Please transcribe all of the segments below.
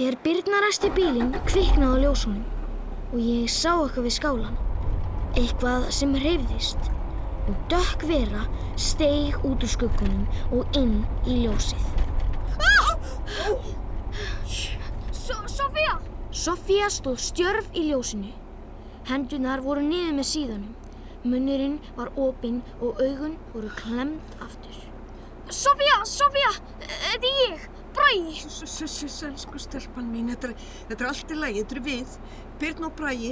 Þegar Birna ræsti bílinn kviknaði á ljósunum og ég sá eitthvað við skálan. Eitthvað sem hreyfðist og dökk vera steig út úr skuggunum og inn í ljósið. Sofía! Sofía stóð stjörf í ljósinu. Hendunar voru niður með síðunum. Munnurinn var opinn og augun voru klemd aftur. Sofía! Sofía! Þetta er ég! Bræði! Selsku stelpan mín, þetta er, þetta er allt í lagi, þetta er við. Byrn og Bræði,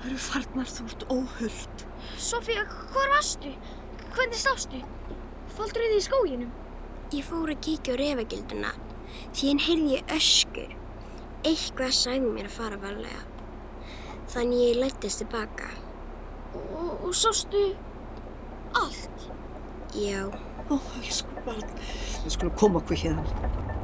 það eru farnar þú ert óhullt. Sofía, hvað varstu? Hvernig stástu? Fóldur þið í skóginum? Ég fór að kíkja á refagilduna því en heyrði ég öskur. Eitthvað sæði mér að fara varlega. Þannig ég lættist tilbaka. Og, og sástu allt? Já, Ó, elsku barn, við skulum koma okkur hérna.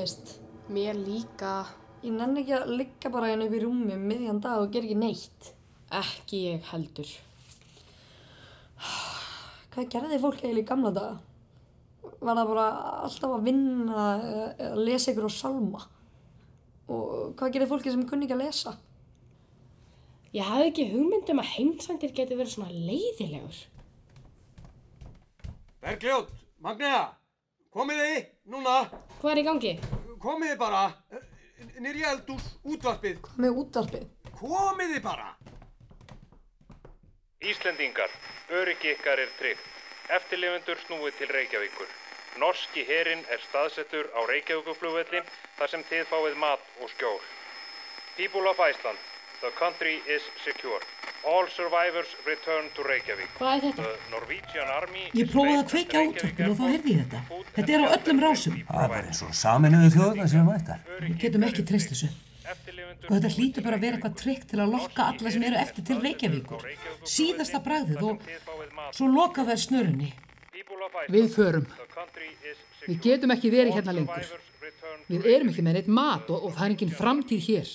Leiðist. Mér líka. Ég nenni ekki að liggja bara hérna upp í rúmi um miðjan dag og gera ekki neitt. Ekki ég heldur. Hvað gerði fólk eiginlega í gamla daga? Var það bara alltaf að vinna eða lesa ykkur á salma? Og hvað gerði fólki sem kunni ekki að lesa? Ég hafði ekki hugmynd um að heimsændir geti verið svona leiðilegur. Bergljót, Magnea, komið þið, núna, Hvað er í gangi? komið þið bara, nýri eldús, útvarpið, Hvað með útvarpið? komið þið bara. Íslendingar, öryggi ykkar er tryggt. Eftirlifundur snúið til Reykjavíkur. Norski herin er staðsettur á Reykjavíkuflugvelli þar sem þið fáið mat og skjól. People of Iceland, the country is secure. All survivors return to Reykjavík. Hvað er þetta? The Norwegian Army Ég is prófaði að based kveikja á at Reykjavík útvarpinu og þá heyrði ég þetta. Þetta er á öllum rásum. Það er bara eins og saminuðu þjóðuna sem mættar. Við getum ekki treyst þessu. Og þetta snúið hlýtur til bara að vera eitthvað tryggt til að lokka alla sem eru eftir til Reykjavíkur. Síðasta bragðið og svo loka þær snörunni. Við förum. Við getum ekki verið hérna lengur. Við erum ekki með neitt mat og, og það er engin framtíð hér.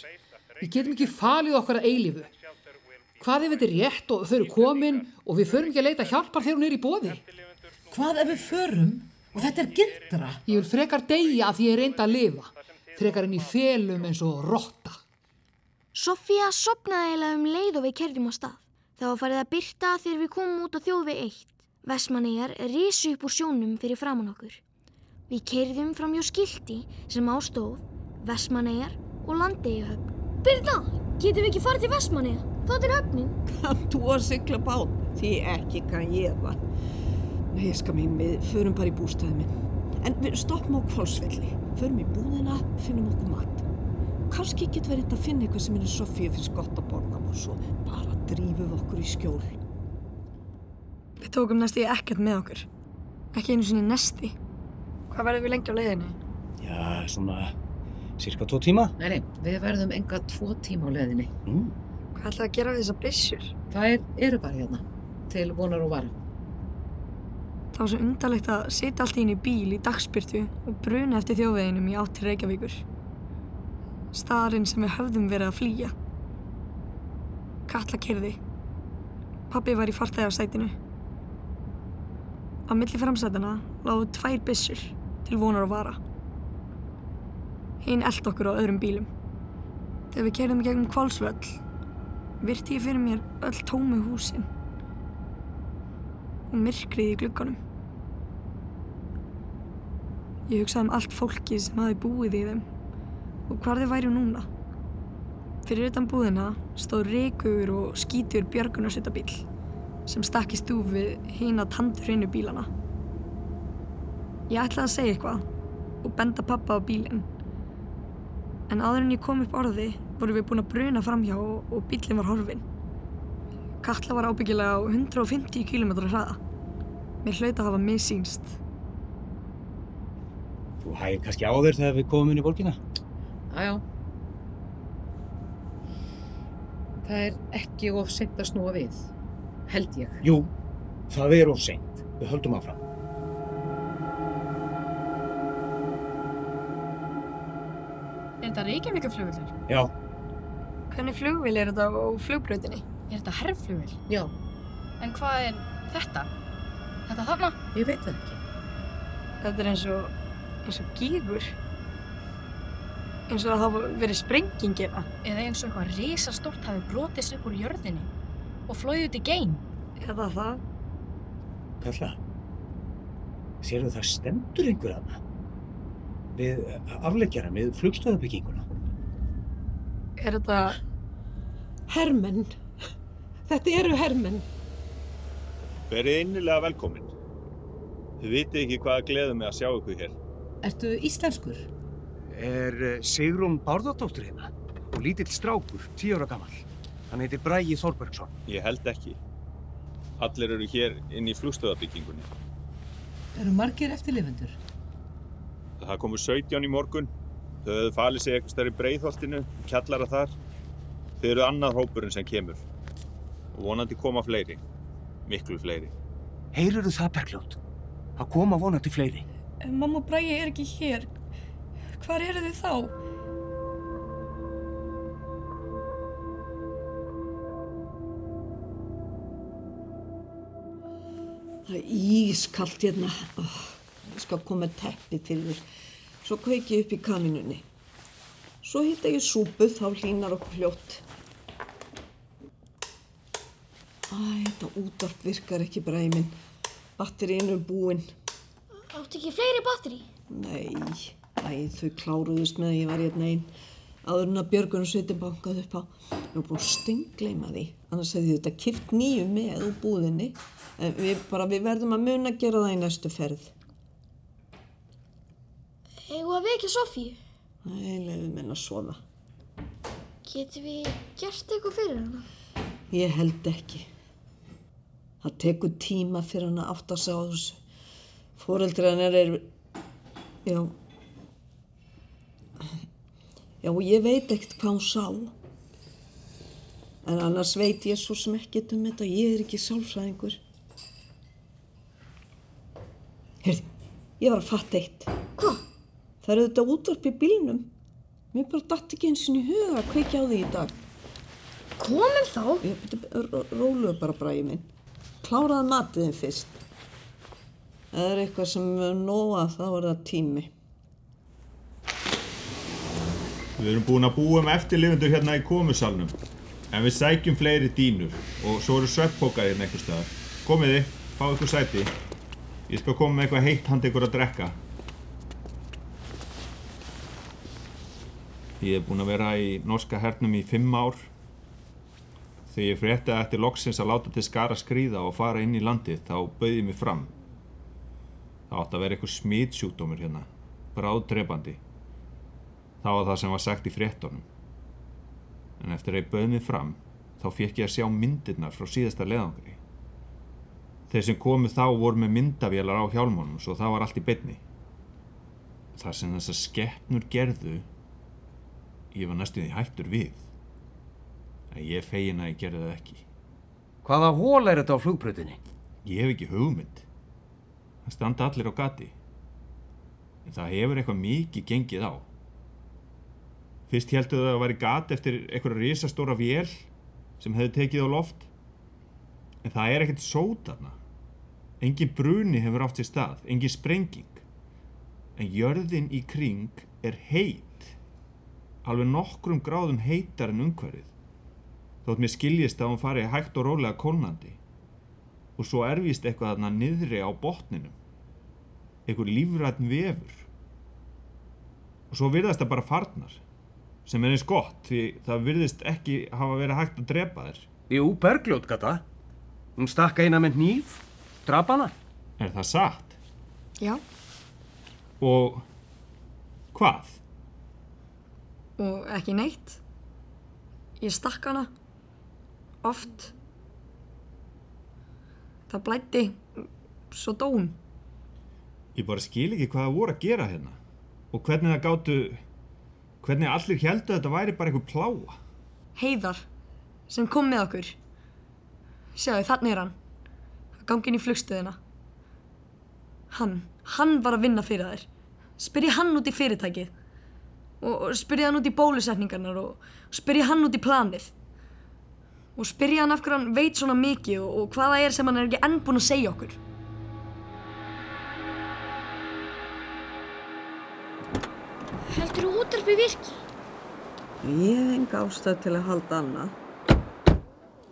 Við getum ekki falið okkar að eilífu. Hvað ef þetta er rétt og þau eru komin og við förum ekki að leita hjálpar þegar hún er í bóði? Hvað ef við förum og þetta er gildra? Ég vil frekar deyja að því ég reynda að lifa. Frekar en í felum eins og rotta. Sofía sopnaði eiginlega um leið og við kerðum á stað. Það var farið að byrta þegar við komum út á þjóðveg 1. Vestmannegar risu upp úr sjónum fyrir framann okkur. Við kerðum fram hjá skilti sem ástóð Vestmannegar og Landeigahöfn. Birna, getum við ekki farið til Vestmannegar? Það er höfnin. Kann þú að sigla bát? Því ekki kann ég það. Nei, ég skal mín, við förum bara í bústæði minn. En við stoppum á kvolsvelli. Förum í búðina, finnum okkur mat. Kanski getur við reynda að finna eitthvað sem henni Sofíu finnst gott að borða og svo bara drífum við okkur í skjól. Við tókum næstu ekkert með okkur. Ekki einu sinni nesti. Hvað verðum við lengi á leiðinni? Já, svona cirka tvo tíma. Nei, nei, við verðum enga tvo tíma á leðinni. Mm. Hvað ætlaði að gera við þessar byssur? Það er, eru bara hérna, til vonar og vara. Það var svo undarlegt að sitja allt í einu í bíl í dagspyrtu og bruna eftir þjóðveginum í átt til Reykjavíkur. Staðarinn sem við höfðum verið að flýja. Katla kerði. Pappi var í fartæðarsætinu. Á milli framsætana lágu tvær byssur til vonar að vara. Hinn eld okkur á öðrum bílum. Þegar við kerðum gegnum kvalsvöll, virti ég fyrir mér öll tómu húsin og myrkrið í glugganum. Ég hugsaði um allt fólki sem hafi búið í þeim og hvar þau væri núna. Fyrir utan búðina stóð reikugur og skítur björgunarsuttabíl sem stakk í stúf við hína tandurinu bílana. Ég ætlaði að segja eitthvað og benda pappa á bílinn. En áður en ég kom upp orði voru við búin að bruna framhjá og, og bílinn var horfinn. Katla var ábyggilega á 150 km hraða. Mér hlaut að hafa missýnst. Þú hægir kannski á þér þegar við komum inn í borgina? Jájá. Það er ekki of seint að snúa við, held ég. Jú, það er of seint. Við höldum áfram. Þetta Reykjavíkaflugvöldur? Já, Hvernig flugvél er þetta á flugbrautinni? Er þetta herrflugvél? Já, En hvað er þetta? Þetta þarna? ég veit það ekki. Þetta er eins og, eins og gígur. Eins og að það hafa verið sprenging hérna. Eða eins og eitthvað risastórt hafi brotist upp úr jörðinni og flóið út í geim? Eða það. Kalla. Sérðu það stendur einhver aðna? Við afleggjaran, við flugstöðabygginguna. Er þetta... Hermenn. Þetta eru hermenn. Verið innilega velkomin. Þið vitið ekki hvaða gleður mig að sjá ykkur hér. Ertu íslenskur? Er eh, Sigrún Bárðardóttur hérna? Og lítill strákur, tíu ára gammal. Hann heitir Bragi Þorbergsson. Ég held ekki. Allir eru hér inn í flugstöðabyggingunni. Eru margir eftirlifendur? Það komu 17 í morgun. Þau höfðu falið sig eitthvað stærri breiðholtinu, kjallara þar. Þau eru annar hópurinn sem kemur. Og vonandi koma fleiri. Miklu fleiri. Heyrðu það, Bergljót? Það koma vonandi fleiri. Ef mamma og Bragi er ekki hér, hvar eru þið þá? Það er ískallt hérna. Oh, skal koma teppi fyrir þér. Svo kveiki upp í kaminunni. Svo hitta ég súpu, þá hlínar okkur fljótt. Æ, þetta útvarp virkar ekki í minn. Batterín er búinn. Áttu ekki fleiri batteri? Nei, æ, þau kláruðust með að ég var hérna einn. Áður en að Björgun Sveitin bankað upp á. Ég var búin að stengleima því. Annars hefði þetta kipt nýju með úr búðinni. En við, bara, við verðum að muna að gera það í næstu ferð. Eigum að vekja Sofíu? Nei, leiðum henn að sofa. Getum við gert eitthvað fyrir hana? Ég held ekki. Það tekur tíma fyrir hann að átta sig á þessu. Fóreldri hennar er... Já. Já, ég veit ekkert hvað hún sá. En annars veit ég svo sem ekkert um þetta. Ég er ekki sálfræðingur. Heyrði, ég var að fatta eitt. Hvað? Það eru þetta útvarp í bílnum. Mér bara datt ekki eins og í huga að kveikja á því í dag. Komum þá? Ég, róluðu bara bræði minn. Kláraði matiðin fyrst. Það er eitthvað sem við nóa þá er það tími. Við erum búin að búa með eftirlifundur hérna í komusalnum. En við sækjum fleiri dýnur og svo eru sveppbókar hérna einhver staðar. Komiði, fá ykkur sæti. Ég skal koma með eitthvað heitt handa ykkur að drekka. Ég hef búin að vera í norska hernum í fimm ár. Þegar ég frétti að eftir loksins að láta til skara skrýða og fara inn í landið þá bauði mig fram. Það átti að vera eitthvað smitsjúkdómur hérna, bráðdrepandi. Það var það sem var sagt í fréttonum. En eftir að ég bauði mig fram þá fekk ég að sjá myndirnar frá síðasta leðangri. Þeir sem komu þá voru með myndavélar á hjálmónum svo það var allt í beinni. Það sem þessar skeppnur gerðu ég var næstuði hættur við en ég fegin að ég gerði það ekki Hvaða hól er þetta á flugbröðinni? Ég hef ekki hugmynd Það standa allir á gati. En það hefur eitthvað mikið gengið á. Fyrst heldur það að það væri gati eftir eitthvað risastóra vél sem hefði tekið á loft. En það er ekkert sótarna. Engin bruni hefur átt sér stað, engin sprenging. En jörðin í kring er heit. Alveg nokkrum gráðum heitar en umhverfið. Þótt mér skiljist að hún fari hægt og rólega kólnandi. Og svo erfist eitthvað þarna niðri á botninum. Eitthvað lífrætn vefur. Og svo virðast það bara farnar. Sem er eins gott því það virðist ekki hafa verið hægt að drepa þér. Jú, Bergljót gata. Hún stakka eina með nýf, drap hana. Er það satt? Já. Og hvað? Og ekki neitt. Ég stakk hana. Oft. Það blætti. Svo dó hún. Ég bara skil ekki hvað það voru að gera hérna. Og hvernig það gáttu... Hvernig allir heldu að þetta væri bara eitthvað pláa. Heiðar, sem kom með okkur. Sjáðu, þannig er hann. Að gangi inn í flugstöðina. Hann, hann var að vinna fyrir þær. Spyrji hann út í fyrirtækið. Og, spyrji hann út í bólusetningarnar og spyrji hann út í planið. Og spyrji hann af hverju hann veit svona mikið og, og hvaða er sem hann er ekki enn búinn að segja okkur. Heldur þú útarpi virki? Ég hef enga ástæð til að halda annað.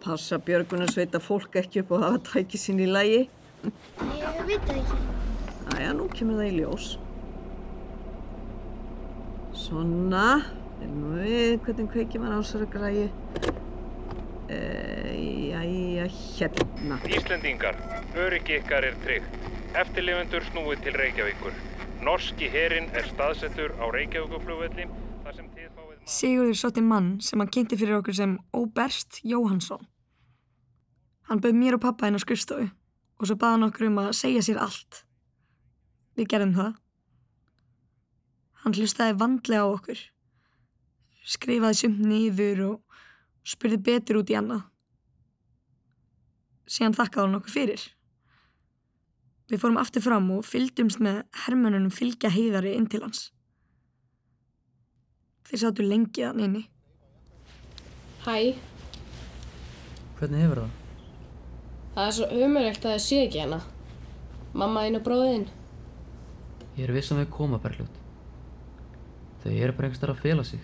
Passa björgunarsveita fólk ekki upp og hafa tæki sín í lægi. Ég veit það ekki. Æja, nú kemur það í ljós. Svona, erum við hvernig kveikir maður á þessari græi. E, jæja, hérna. Íslendingar, öryggi ykkar er tryggt. Eftirlifendur snúið til Reykjavíkur. Norski herin er staðsettur á Reykjavíkuflugvelli þar sem þið fáið... Sigurður sótti mann sem hann kynnti fyrir okkur sem Óberst Jóhansson. Hann bauð mér og pappa henn á skrifstofu og svo baði hann okkur um að segja sér allt. Við gerðum það. Hann hlustaði vandlega á okkur, skrifaði sumt niður og spurði betur út í annað. Síðan þakkaði hann okkur fyrir. Við fórum aftur fram og fylgdumst með hermönunum fylgja heiðari inn til hans. Þeir sáttu lengi þann inni. Hæ, Hvernig hefur það? það er svo umurlegt að það sé ekki hana. Mamma þín og bróðin. Ég er viss um að koma, Bergljót. Þau eru bara einhvers þar að fela sig.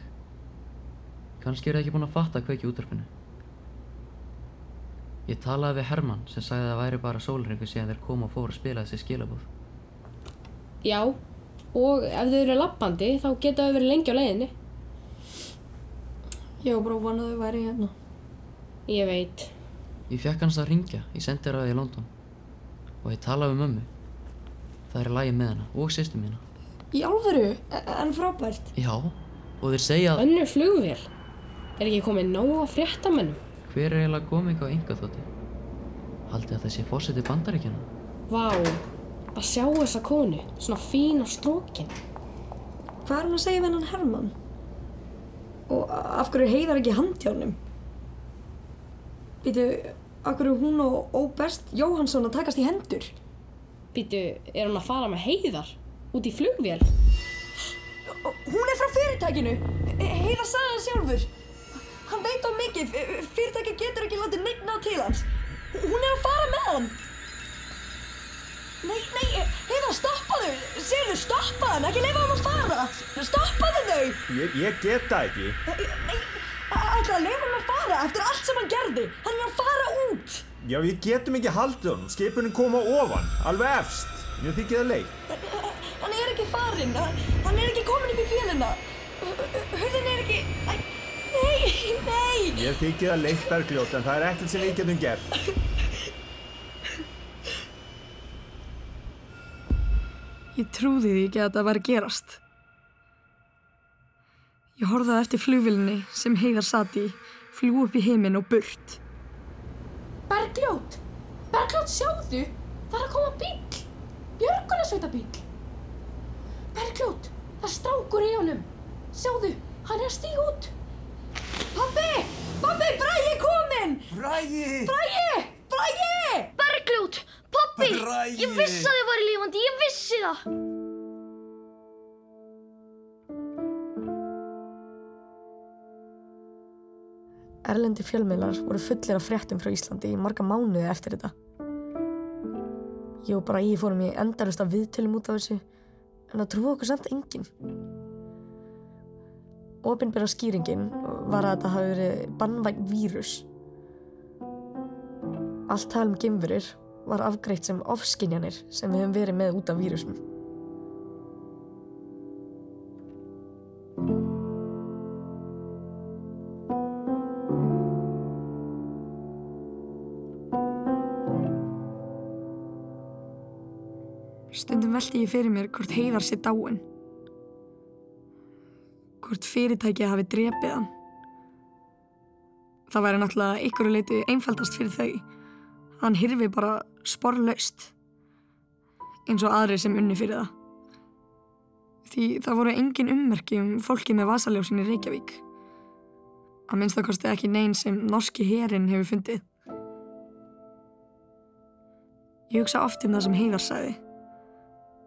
Kannski eru þau ekki búin að fatta hvað ekki útvarpinu. Ég talaði við Hermann sem sagði að það væri bara sólringu síðan þeir koma og fóru að spila þessi skilabúð. Já, og ef þau eru lappandi þá geta þau verið lengi á leiðinni. Ég var bara vonað að þau væri hérna. Ég veit. Ég fekk hans að ringja í sendiræði í London og ég talaði við mömmu. Það er lægi með hana og sýstu mína. Í alvöru? En frábært. Já, og þeir segja að... Önnur flugvél. Er ekki komið nóg að fréttamennum? Hver er eiginlega komið á enga þótti? Haldið að það sé fósiti bandaríkjana? Vá, að sjá þessa konu, svona fín og strókin. Hvað er hann að segja við hennan Hermann? Og af hverju heiðar ekki handjánum? Býtu, af hverju hún og Óberst Jóhansson að takast í hendur? Býtu, er hún að fara með heiðar? Út í flugvél? Hún er frá fyrirtækinu! Heiða sagði það sjálfur! Hann veit á mikið, fyrirtæki getur ekki látið neitt ná til hans. Hún er að fara með hann. Nei, nei, heiða, stoppaðu! Sérðu, stoppaðu hann, ekki leifa hann að fara! Stoppaðu þau! Ég, ég get það ekki. Nei, ætla að leifa hann að fara eftir allt sem hann gerði. Hann er að fara út! Já, við getum ekki haldið honum. Skipunin koma ofan, alveg efst. Mér þykir það leik. Hann er ekki farinn, hann er ekki komin upp í fjölina. Hörðin er ekki... Nei, nei! Mér þykir það leik, Bergljót, en það er ekkert sem við getum gert. Ég trúði því ekki að þetta var að gerast. Ég horfði á eftir flugvillinni sem Heiðar satt í, fljú upp í heiminn og burt. Bergljót! Bergljót, sjáðu! Það er að koma bíl! Björgunarsveita bíl! Bergljót, það strákur í honum! Sjáðu, hann er að stíga út! Pappi! Pappi, Bragi er kominn! Bragi! Bragi! Bragi! Bergljót! Pappi! Pappi, ég vissi að þið væri lífandi, ég vissi það. Erlendi fjölmiðlar voru fullir af fréttum frá Íslandi í marga mánuði eftir þetta. Ég og bara ég fórum í endalust af viðtölum út af þessu en það trúi okkur samt enginn. Opinbera skýringin var að þetta hafi verið bannvægt vírus. Allt tal um gemverir var afgreitt sem ofskinjanir sem við hefum verið með út af vírusum. Stundum veldi ég fyrir mér hvort heiðar sé dáin. Hvort fyrirtækið hafi drepið hann. Það væri náttúrulega ykkur leiti einfaldast fyrir þau. Hann hirfi bara sporlaust. Eins og aðri sem unni fyrir það. Því það voru engin ummerki um fólki með vasaljósin í Reykjavík. Að minnst það kosti ekki neyn sem norski herin hefur fundið. Ég hugsa oft um það sem heiðar sagði.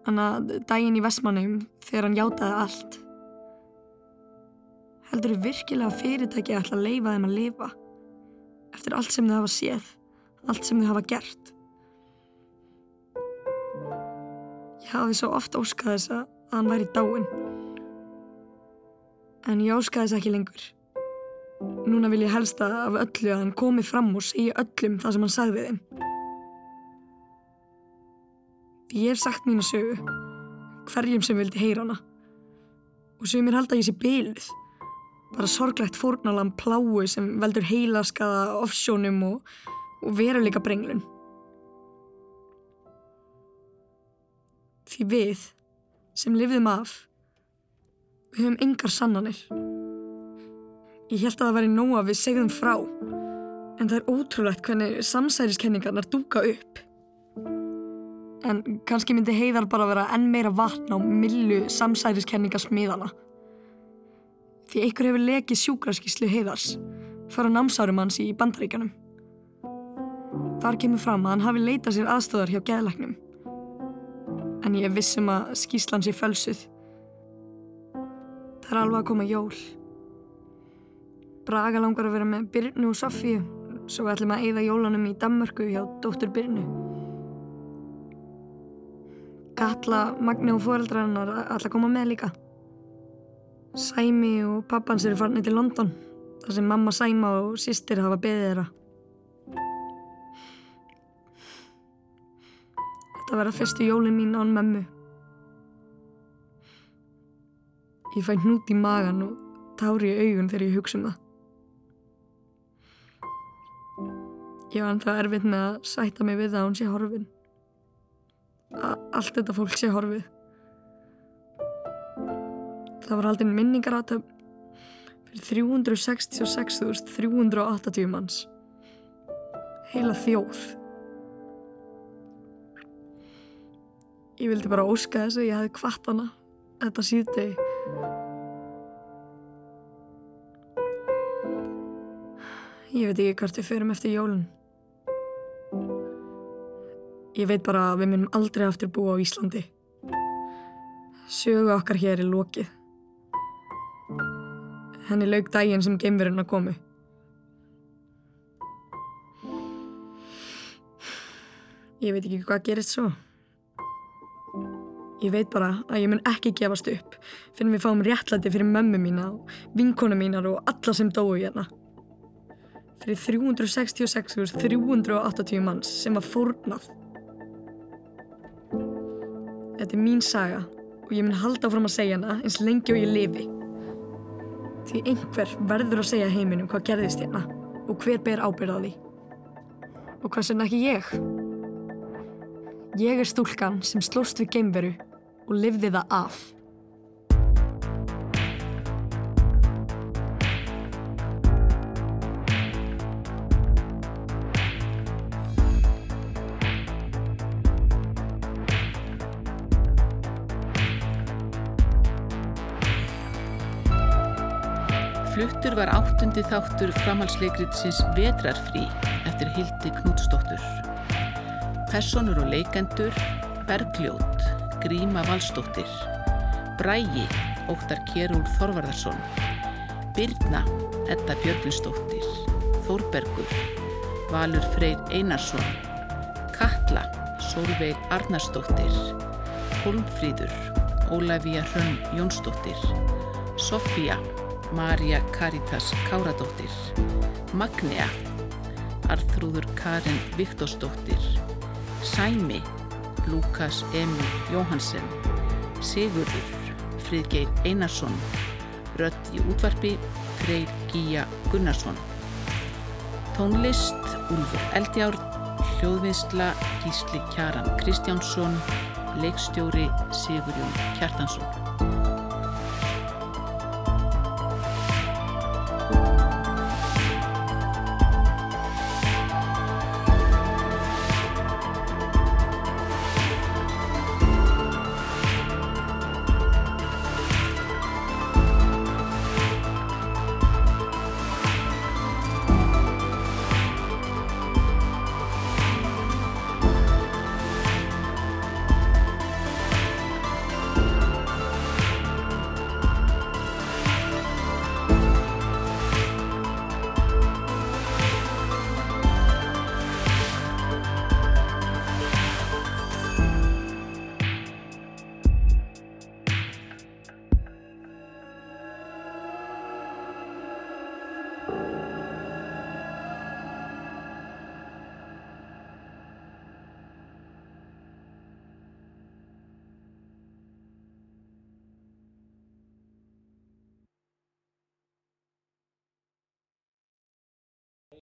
Þannig að daginn í Vestmannum þegar hann játaði allt. Heldur þú virkilega að fyrirtæki ætla að leifa þeim að lifa? Eftir allt sem þau hafa séð, allt sem þau hafa gert. Ég hafi svo oft óskað þess að hann væri dáin. En ég óskað þess ekki lengur. Núna vil ég helsta af öllu að hann komi fram og segja öllum það sem hann sagði þeim. Ég hef sagt mína sögu, hverjum sem vildi heyra hana. Og sögumir halda ég sé byluð, bara sorglegt fórnalam pláu sem veldur heilaskaða offsjónum og, og veruleika brenglun. Því við, sem lifðum af, við höfum engar sannanir. Ég held að það væri nóg að við segðum frá, en það er ótrúlegt hvernig samsæriskenningarnar dúka upp. En kannski myndi heiðar bara vera enn meira vatn á millu samsæriskenningasmiðana. Því einhver hefur lekið sjúkraskíslu heiðars fara námsárum hans í bandaríkanum. Þar kemur fram að hann hafi leitað sér aðstöðar hjá geðlæknum. En ég vissum að skíslan sé fölsuð. Það er alveg að koma jól. Braga langar að vera með Byrnu og Sofíu, svo ætlum að eyða jólanum í Danmörku hjá dóttur Byrnu. Katla, Magni og fóreldrar hennar ætla að koma með líka. Sæmi og pappans eru farnið til London, þar sem mamma Sæma og sýstir hafa beðið þeirra. Þetta verða fyrstu jólin mín án mömmu. Ég fæ hnút í magan og tári í augun þegar ég hugsa um það. Ég var ennþá erfitt með að sætta mig við það að hún sé horfin. A allt þetta fólk sé horfið. Það var aldrei minningaratöfn fyrir 366.380 manns. Heila þjóð. Ég vildi bara óska þess að ég hefði kvart hana þetta síðdegi. Ég veit ekki hvert við förum eftir jólun. Ég veit bara að við munum aldrei aftur búa á Íslandi. Sögu okkar hér er lokið. Henni laug daginn sem geimveruna komu. Ég veit ekki hvað gerist svo. Ég veit bara að ég mun ekki gefast upp fyrir við fáum réttlæti fyrir mömmu mína og vinkona mínar og alla sem dói hérna. Fyrir 366.380 manns sem var fórnað. Þetta er mín saga og ég mun halda áfram að segja hana eins lengi og ég lifi. Því einhver verður að segja heiminum hvað gerðist hérna og hver ber ábyrð á því. Og hvað sem ekki ég? Ég er stúlkan sem slóst við geimveru og lifði það af. Fluttur var áttundi þáttur framhalsleikritsins Vetrarfrí eftir Hildi Knútsdóttur. Personur og leikendur Bergljót, Gríma Valstóttir Brægi, Óttar Kjærúl Þorvarðarsson Birna, Edda Björgvinsdóttir Þórbergur Valur Freyr Einarsson Katla, Solveig Arnarsdóttir Holmfríður Ólafía Hrönn Jónsdóttir Sofía Marja Karitas Káradóttir Magnea Arþrúður Karin Viktorsdóttir Sæmi Lukas Emil Jóhansen Sigurður Friðgeir Einarsson Rött í útvarpi Freyr Gíja Gunnarsson. Tónlist Úlfur Eldjárn Hljóðvinnsla Gísli Kjaran Kristjánsson Leikstjóri Sigurjón Kjartansson